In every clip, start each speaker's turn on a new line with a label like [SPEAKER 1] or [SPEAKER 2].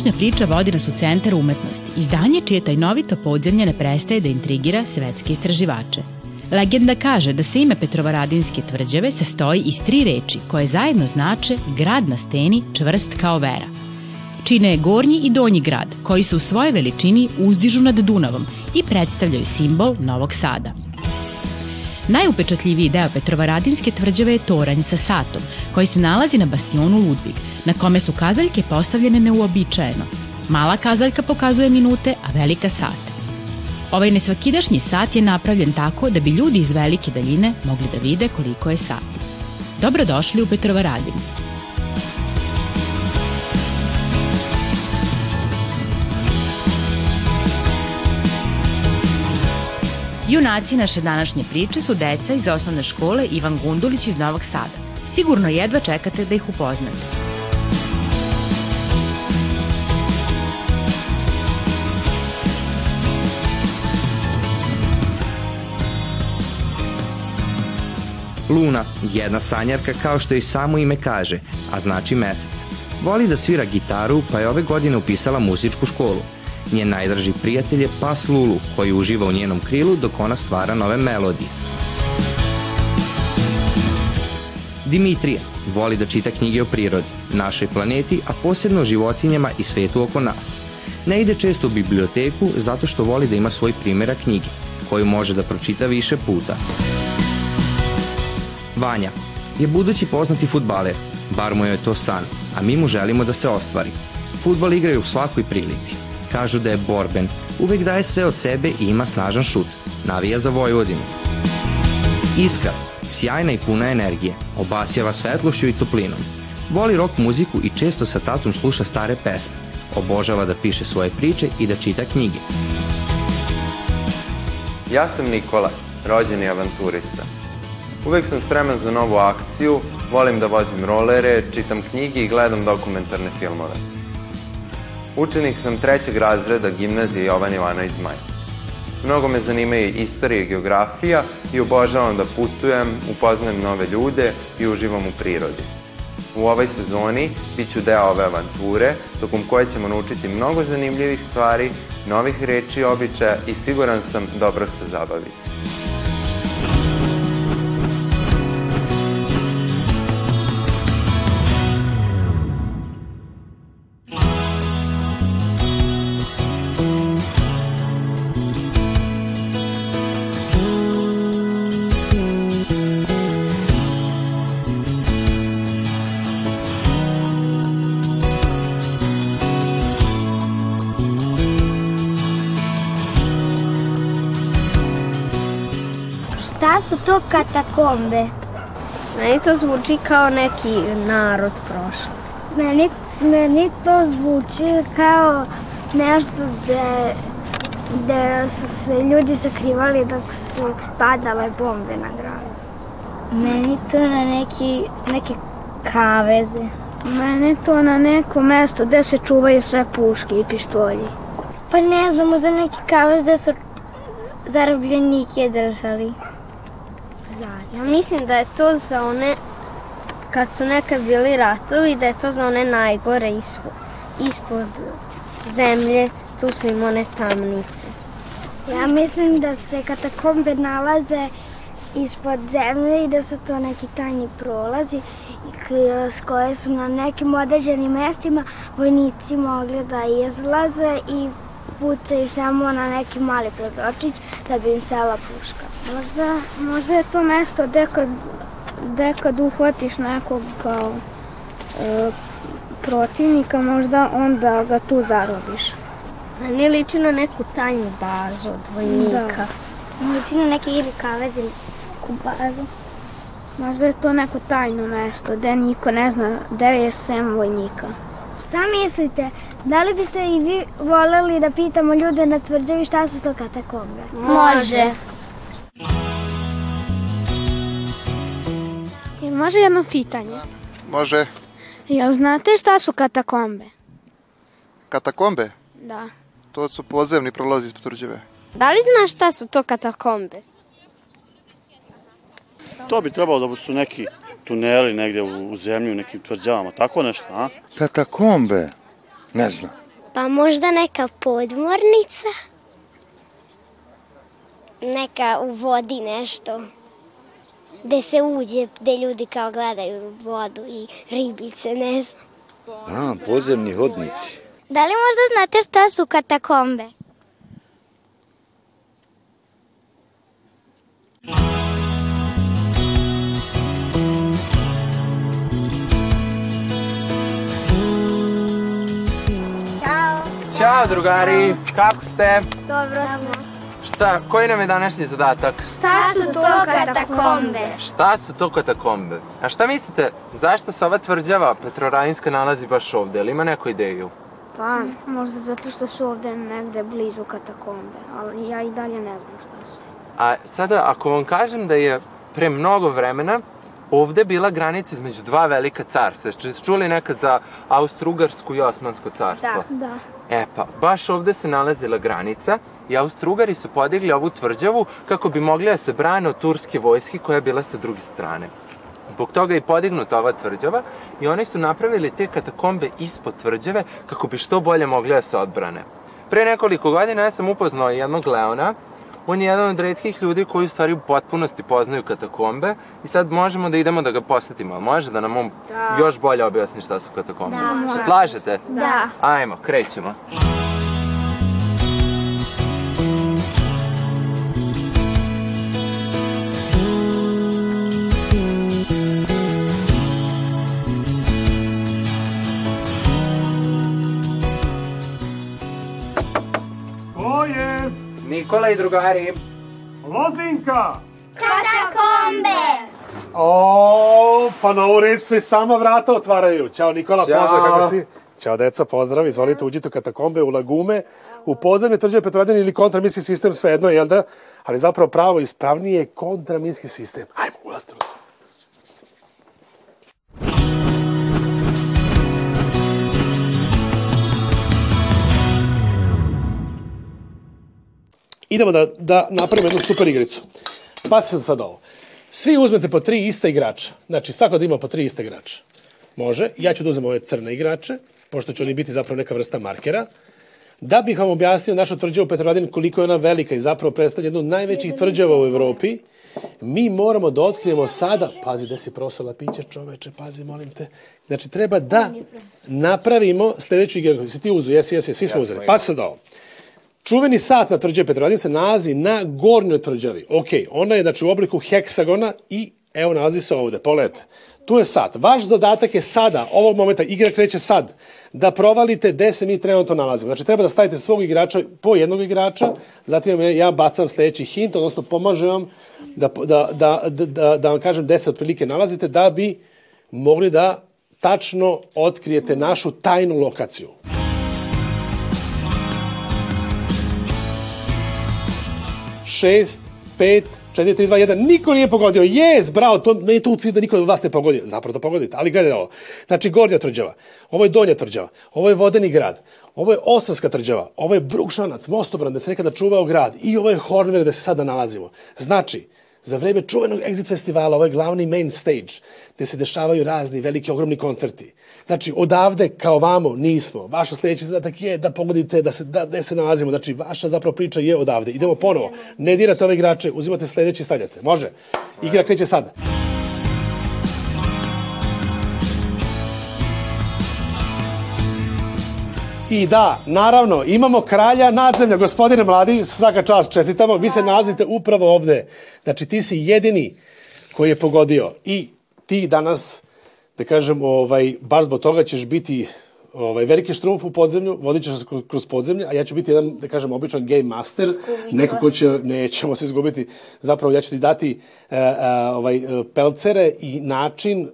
[SPEAKER 1] Današnja priča vodi nas u centar umetnosti, izdanje čije tajnovito podzemlje ne prestaje da intrigira svetske istraživače. Legenda kaže da se ime Petrovaradinske tvrđave sastoji iz tri reči koje zajedno znače grad na steni čvrst kao vera. Čine je gornji i donji grad koji se u svojoj veličini uzdižu nad Dunavom i predstavljaju simbol Novog Sada. Najupečatljiviji deo Petrovaradinske tvrđave je toranj sa satom, koji se nalazi na bastionu Ludvig, na kome su kazaljke postavljene neuobičajeno. Mala kazaljka pokazuje minute, a velika sat. Ovaj nesvakidašnji sat je napravljen tako da bi ljudi iz velike daljine mogli da vide koliko je sati. Dobrodošli u Petrovaradinu. Junaci naše današnje priče su deca iz osnovne škole Ivan Gundulić iz Novog Sada. Sigurno jedva čekate da ih upoznate.
[SPEAKER 2] Luna, jedna sanjarka kao što i samo ime kaže, a znači mesec. Voli da svira gitaru, pa je ove godine upisala muzičku školu. Njen najdraži prijatelj je pas Lulu, koji uživa u njenom krilu dok ona stvara nove melodije. Dimitrija voli da čita knjige o prirodi, našoj planeti, a posebno o životinjama i svetu oko nas. Ne ide često u biblioteku zato što voli da ima svoj primjera knjige, koju može da pročita više puta. Vanja je budući poznati futbaler, bar mu je to san, a mi mu želimo da se ostvari. Futbal igraju u svakoj prilici. Kažu da je borben, uvek daje sve od sebe i ima snažan šut. Navija za Vojvodinu. Iskra, sjajna i puna energije, obasjava svetlošću i toplinom. Voli rock muziku i često sa tatom sluša stare pesme. Obožava da piše svoje priče i da čita knjige.
[SPEAKER 3] Ja sam Nikola, rođeni avanturista. Uvek sam spreman za novu akciju, volim da vozim rolere, čitam knjige i gledam dokumentarne filmove. Učenik sam trećeg razreda gimnazije Jovan Ivanović Zmaj. Mnogo me zanimaju istorija i geografija i obožavam da putujem, upoznajem nove ljude i uživam u prirodi. U ovoj sezoni bit ću deo ove avanture, tokom koje ćemo naučiti mnogo zanimljivih stvari, novih reči i običaja i siguran sam dobro se zabaviti.
[SPEAKER 4] Šta su to katakombe?
[SPEAKER 5] Meni to zvuči kao neki narod prošli.
[SPEAKER 4] Meni, meni to zvuči kao nešto gde, gde su se ljudi sakrivali dok su padale bombe na grad.
[SPEAKER 5] Meni to na neki, neke kaveze.
[SPEAKER 6] Meni to na neko mesto gde se čuvaju sve puške i pištolji.
[SPEAKER 4] Pa ne znam, za neki kavez gde su zarobljenike držali.
[SPEAKER 5] Ja mislim da je to za one, kad su nekad bili ratovi, da je to za one najgore ispod, ispod zemlje, tu su im one tamnice.
[SPEAKER 4] Ja mislim da se katakombe nalaze ispod zemlje i da su to neki tajni prolazi s koje su na nekim određenim mestima vojnici mogli da izlaze i pucaju samo na neki mali prozorčić da bi im sela puška.
[SPEAKER 6] Možda, možda je to mesto gde kad, gde kad uhvatiš nekog kao e, protivnika, možda onda ga tu zarobiš.
[SPEAKER 5] Meni liči na neku tajnu bazu od vojnika.
[SPEAKER 4] Da. Liči na neki ili kavez ili neku bazu.
[SPEAKER 6] Možda je to neko tajno mesto gde niko ne zna gde je sem vojnika.
[SPEAKER 4] Šta mislite? Da li biste i vi voleli da pitamo ljude na tvrđavi šta su to katakombe?
[SPEAKER 5] Može.
[SPEAKER 6] I može jedno pitanje?
[SPEAKER 7] Može.
[SPEAKER 6] Jel znate šta su katakombe?
[SPEAKER 7] Katakombe?
[SPEAKER 6] Da.
[SPEAKER 7] To su podzemni prolazi iz tvrđave.
[SPEAKER 5] Da li znaš šta su to katakombe?
[SPEAKER 8] To bi trebalo da su neki tuneli negde u, u zemlji, u nekim tvrđavama, tako nešto, a?
[SPEAKER 9] Katakombe? Ne znam.
[SPEAKER 5] Pa možda neka podmornica. Neka u vodi nešto. Gde se uđe, gde ljudi kao gledaju vodu i ribice, ne znam.
[SPEAKER 9] A, podzemni hodnici.
[SPEAKER 4] Da li možda znate šta su katakombe?
[SPEAKER 5] Ćao.
[SPEAKER 3] Drugari, kako ste?
[SPEAKER 5] Dobro smo.
[SPEAKER 3] Šta, koji nam je današnji zadatak?
[SPEAKER 5] Šta su to katakombe?
[SPEAKER 3] Šta su to katakombe? A šta mislite, zašto se ova tvrđava Petrorajinska nalazi baš ovde? Ili ima neku ideju?
[SPEAKER 6] Pa, možda zato što su ovde negde blizu katakombe, ali ja i dalje ne znam šta su.
[SPEAKER 3] A sada, ako vam kažem da je pre mnogo vremena ovde bila granica između dva velika carstva. Ste čuli nekad za Austro-Ugarsku i Osmansko carstvo?
[SPEAKER 6] Da.
[SPEAKER 3] E pa, baš ovde se nalazila granica i Austro-Ugari su podigli ovu tvrđavu kako bi mogli da se brane od turske vojske koja je bila sa druge strane. Zbog toga je i podignuta ova tvrđava i oni su napravili te katakombe ispod tvrđave kako bi što bolje mogli da se odbrane. Pre nekoliko godina ja sam upoznao jednog Leona, on je jedan od redkih ljudi koji u stvari u potpunosti poznaju katakombe i sad možemo da idemo da ga posetimo. Ali Može da nam on
[SPEAKER 5] Da.
[SPEAKER 3] još bolje objasni šta su katakombe?
[SPEAKER 5] Da, može.
[SPEAKER 3] Se slažete?
[SPEAKER 5] Da.
[SPEAKER 3] Ajmo, krećemo.
[SPEAKER 8] Ko
[SPEAKER 3] Nikola i drugari.
[SPEAKER 8] Lozinka!
[SPEAKER 5] Katakombe!
[SPEAKER 8] O, pa na ovu reč se sama vrata otvaraju. Ćao Nikola,
[SPEAKER 3] Ćao.
[SPEAKER 8] pozdrav, kako si? Ćao deca, pozdrav, izvolite, uđite u katakombe, u lagume, u podzemlje tvrđave Petrovaradin ili kontraminski sistem, svejedno, jel da? Ali zapravo pravo ispravnije je kontraminski sistem. Ajmo, ulazite. Idemo da, da napravimo jednu super igricu. Pa se sad ovo. Svi uzmete po tri ista igrača. Znači, svako da ima po tri ista igrača. Može. Ja ću da uzem ove crne igrače, pošto će oni biti zapravo neka vrsta markera. Da bih vam objasnio našu tvrđavu Petrovaradin koliko je ona velika i zapravo predstavlja jednu od najvećih tvrđava u Evropi, mi moramo da otkrijemo sada, pazi gde si prosala piće čoveče, pazi molim te. Znači treba da napravimo sledeću igru. Si ti uzu, jesi, jesi, svi smo uzeli. Pa sad ovo. Čuveni sat na tvrđavi Petrovaradin se nalazi na gornjoj tvrđavi. Ok, ona je znači u obliku heksagona i evo nalazi se ovde, pogledajte. Tu je sat. Vaš zadatak je sada, ovog momenta, igra kreće sad, da provalite gde se mi trenutno nalazimo. Znači treba da stavite svog igrača po jednog igrača, zatim ja bacam sledeći hint, odnosno pomažem vam da, da, da, da, da, da vam kažem gde se otprilike nalazite, da bi mogli da tačno otkrijete našu tajnu lokaciju. Šest, pet, četiri, tri, dva, jedan. Niko nije pogodio. Jes, bravo, to ne tu cilj da niko od vas ne pogodi. Zapravo da pogodite. Ali gledajte ovo. Znači, gornja tvrđava. Ovo je donja tvrđava. Ovo je vodeni grad. Ovo je Osavska tvrđava. Ovo je Brukšanac, Mostobran, gde se nekada čuvao grad. I ovo je Horner, gde se sada nalazimo. Znači, za vreme čuvenog Exit festivala, ovo je glavni main stage, gde se dešavaju razni veliki, ogromni koncerti. Znači, odavde kao vamo nismo. Vaša sledeći zadatak je da pogodite da se, da, gde se nalazimo. Znači, vaša zapravo priča je odavde. Idemo ponovo. Ne dirate ove igrače, uzimate sledeći i stavljate. Može? Igra kreće sad. I da, naravno, imamo kralja nadzemlja, gospodine mladi, svaka čast, čestitamo, vi se nalazite upravo ovde. Znači, ti si jedini koji je pogodio. I ti danas, da kažem, ovaj, baš zbog toga ćeš biti ovaj, veliki štrumf u podzemlju, vodit ćeš kroz- podzemlje, a ja ću biti jedan, da kažem, običan game master, neko ko će, nećemo se izgubiti, zapravo ja ću ti dati e, e, ovaj, e, pelcere i način, e,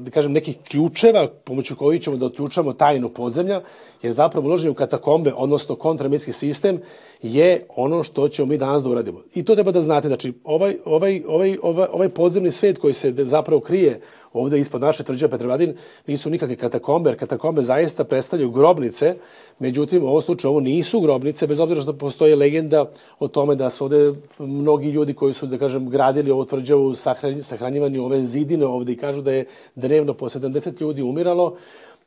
[SPEAKER 8] da kažem, nekih ključeva pomoću kojih ćemo da otključamo tajnu podzemlja, jer zapravo uloženje u katakombe, odnosno kontraminski sistem, je ono što ćemo mi danas da uradimo. I to treba da znate, znači, ovaj, ovaj, ovaj, ovaj, ovaj podzemni svet koji se zapravo krije ovde ispod naše tvrđave Petrovaradin nisu nikakve katakombe, jer katakombe zaista predstavljaju grobnice, međutim u ovom slučaju ovo nisu grobnice, bez obzira što postoji legenda o tome da su ovde mnogi ljudi koji su, da kažem, gradili ovu tvrđavu, sahranj- sahranjivani ove zidine ovde i kažu da je dnevno po 70 ljudi umiralo,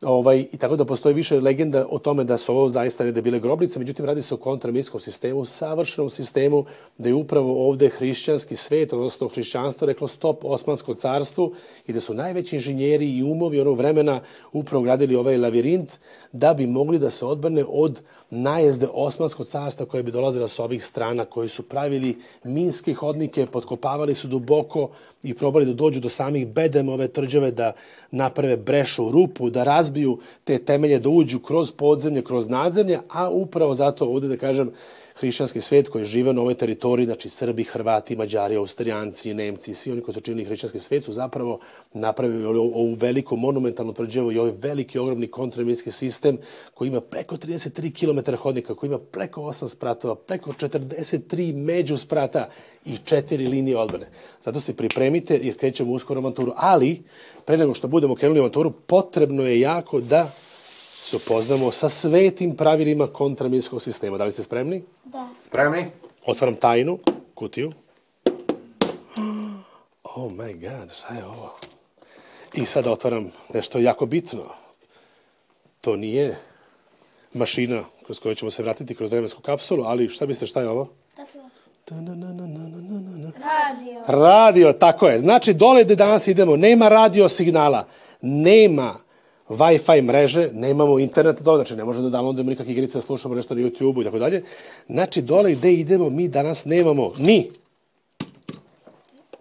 [SPEAKER 8] Ovaj, I tako da postoji više legenda o tome da su ovo zaista ne da bile grobnice, međutim radi se o kontramirskom sistemu, savršenom sistemu, da je upravo ovde hrišćanski svet, odnosno hrišćanstvo reklo stop Osmanskom carstvu i da su najveći inženjeri i umovi onog vremena upravo gradili ovaj lavirint da bi mogli da se odbrane od najezde Osmanskog carstva koje bi dolazila sa ovih strana, koji su pravili minske hodnike, potkopavali su duboko i probali da dođu do samih bedema ove tvrđave, da naprave brešu, rupu, da razbiju te temelje, da uđu kroz podzemlje, kroz nadzemlje, a upravo zato ovde, da kažem, hrišćanski svet koji žive na ovoj teritoriji, znači Srbi, Hrvati, Mađari, Austrijanci, Nemci, svi oni koji su činili hrišćanski svet su zapravo napravili ovu veliku monumentalnu tvrđavu i ovaj veliki, ogromni kontraminski sistem koji ima preko 33 km hodnika, koji ima preko 8 spratova, preko 43 među sprata i četiri linije odbrane. Zato se pripremite jer krećemo uskoro avanturu, ali pre nego što budemo krenuli avanturu, potrebno je jako da se upoznamo sa svetim pravilima kontraminskog sistema. Da li ste spremni?
[SPEAKER 4] Da.
[SPEAKER 3] Spremni?
[SPEAKER 8] Otvaram tajnu, kutiju. Oh my god, šta je ovo? I sada otvaram nešto jako bitno. To nije mašina kroz koju ćemo se vratiti kroz vremensku kapsulu, ali šta mislite šta je ovo?
[SPEAKER 4] Radio.
[SPEAKER 8] Radio, tako je. Znači, dole gde danas idemo, nema radio signala, nema Wi-Fi mreže, nemamo interneta dole, znači ne možemo da downloadujemo nikakve igrice, da slušamo nešto na YouTube-u i tako dalje. Znači, dole gde idemo, mi danas nemamo ni,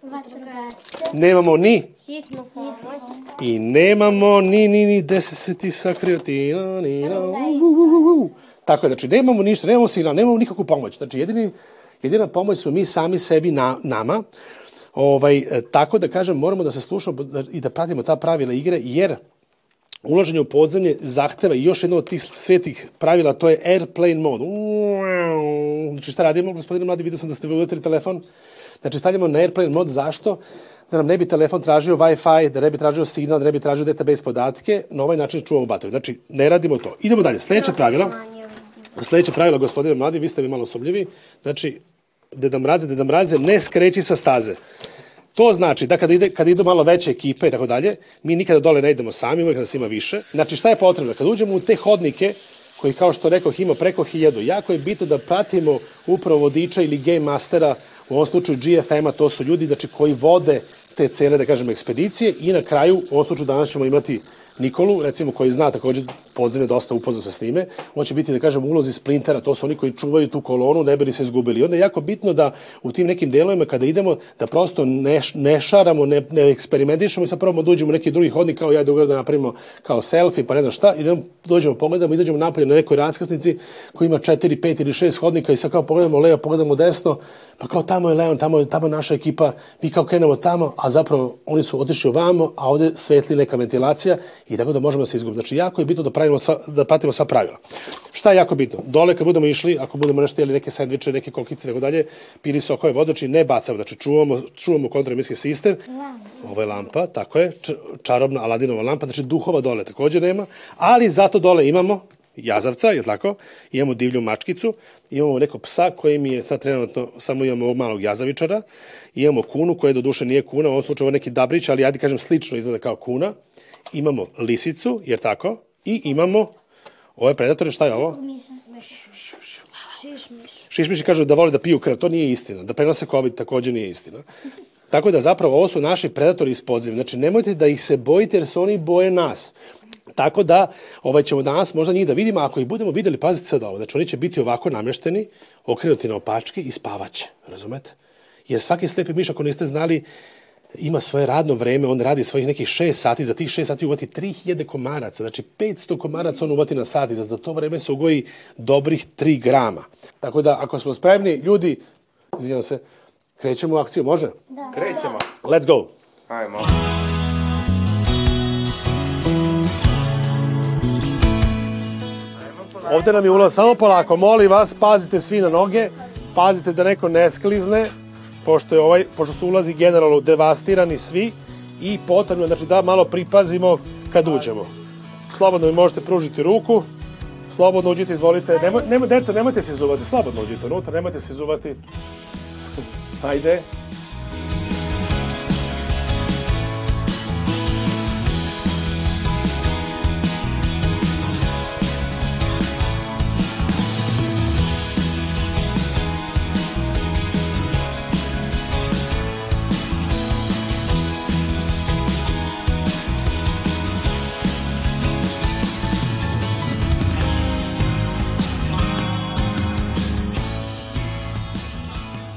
[SPEAKER 4] Vatrogasce.
[SPEAKER 8] nemamo ni,
[SPEAKER 5] Hitnu pomoć.
[SPEAKER 8] i nemamo ni, ni, ni, gde se se ti sakrio, ti, ni, no, u, u, u, u. Tako je, znači, nemamo ništa, nemamo signal, nemamo nikakvu pomoć. Znači, jedini, jedina pomoć smo mi sami sebi na, nama. Ovaj, e, tako da kažem, moramo da se slušamo da- i da pratimo ta pravila igre, jer ulaženje u podzemlje zahteva još jedno od tih svetih pravila, to je airplane mode. Znači šta radimo, gospodine Mladi, vidio sam da ste uletili telefon. Znači stavljamo na airplane mode, zašto? Da nam ne bi telefon tražio Wi-Fi, da ne bi tražio signal, da ne bi tražio database podatke, na ovaj način čuvamo bateriju. Znači, ne radimo to. Idemo dalje. Sledeće pravila. Sledeće pravilo, gospodine Mladi, vi ste mi malo sumljivi. Znači, Deda Mraze, Deda Mraze, ne skreći sa staze. To znači da kada, ide, kada idu malo veće ekipe i tako dalje, mi nikada dole ne idemo sami, uvek nas ima više. Znači šta je potrebno? Kada uđemo u te hodnike, koji kao što rekao ima preko hiljadu, jako je bitno da pratimo upravo vodiča ili game mastera, u ovom slučaju GFM-a, to su ljudi znači, koji vode te cele, da kažem, ekspedicije i na kraju, u ovom slučaju danas ćemo imati Nikolu, recimo, koji zna takođe podzemlje dosta upoznan sa snime, on će biti, da kažem, ulozi splintera, to su oni koji čuvaju tu kolonu, ne bi li se izgubili. I onda je jako bitno da u tim nekim delovima, kada idemo, da prosto ne, ne šaramo, ne, ne eksperimentišemo i sad probamo da uđemo u neki drugi hodnik, kao ja da da napravimo kao selfie, pa ne znam šta, idemo, dođemo, pogledamo, izađemo napolje na nekoj raskrsnici koji ima 4, 5 ili 6 hodnika i sad kao pogledamo levo, pogledamo desno, pa kao tamo je Leon, tamo je, tamo naša ekipa, mi kao krenemo tamo, a zapravo oni su otišli ovamo, a ovde svetli neka ventilacija i tako da možemo da se izgubiti. Znači, jako je bitno da, pravimo sva, da pratimo sva pravila. Šta je jako bitno? Dole kad budemo išli, ako budemo nešto jeli neke sandviče, neke kokice i tako dalje, pili sokove vodoči, ne bacamo, znači čuvamo, čuvamo kontraminski sistem. Ovo je lampa, tako je, čarobna Aladinova lampa, znači duhova dole takođe nema, ali zato dole imamo jazavca, je tako? Imamo divlju mačkicu, imamo neko psa koji mi je sad trenutno, samo imamo ovog malog jazavičara, imamo kunu koja do duše nije kuna, u ovom slučaju ovo neki dabrić, ali ajde kažem slično izgleda kao kuna. Imamo lisicu, jer tako? I imamo ove predatore, šta je ovo? Šišmiši kažu da vole da piju krv, to nije istina. Da prenose COVID takođe nije istina. Tako da zapravo ovo su naši predatori iz podzemlja. Znači nemojte da ih se bojite jer se oni boje nas. Tako da ovaj ćemo danas možda njih da vidimo, ako ih budemo videli, pazite sad ovo, znači oni će biti ovako namešteni, okrenuti na opačke i spavaće, razumete? Jer svaki slepi miš, ako niste znali, ima svoje radno vreme, on radi svojih nekih 6 sati, za tih 6 sati uvati 3000 komaraca, znači 500 komaraca on uvati na sat i za, za to vreme se ugoji dobrih 3 grama. Tako da, ako smo spremni, ljudi, izvinjam se, krećemo u akciju, može?
[SPEAKER 3] Krećemo.
[SPEAKER 8] Let's go!
[SPEAKER 3] Ajmo.
[SPEAKER 8] Ovde nam je ulaz samo polako, molim vas, pazite svi na noge, pazite da neko ne sklizne, pošto, je ovaj, pošto su ulazi generalno devastirani svi i potrebno je znači, da malo pripazimo kad uđemo. Slobodno mi možete pružiti ruku, slobodno uđite, izvolite. Nemoj, nemoj, deco, nemojte se izuvati, slobodno uđite unutra, nemojte se izuvati. Ajde.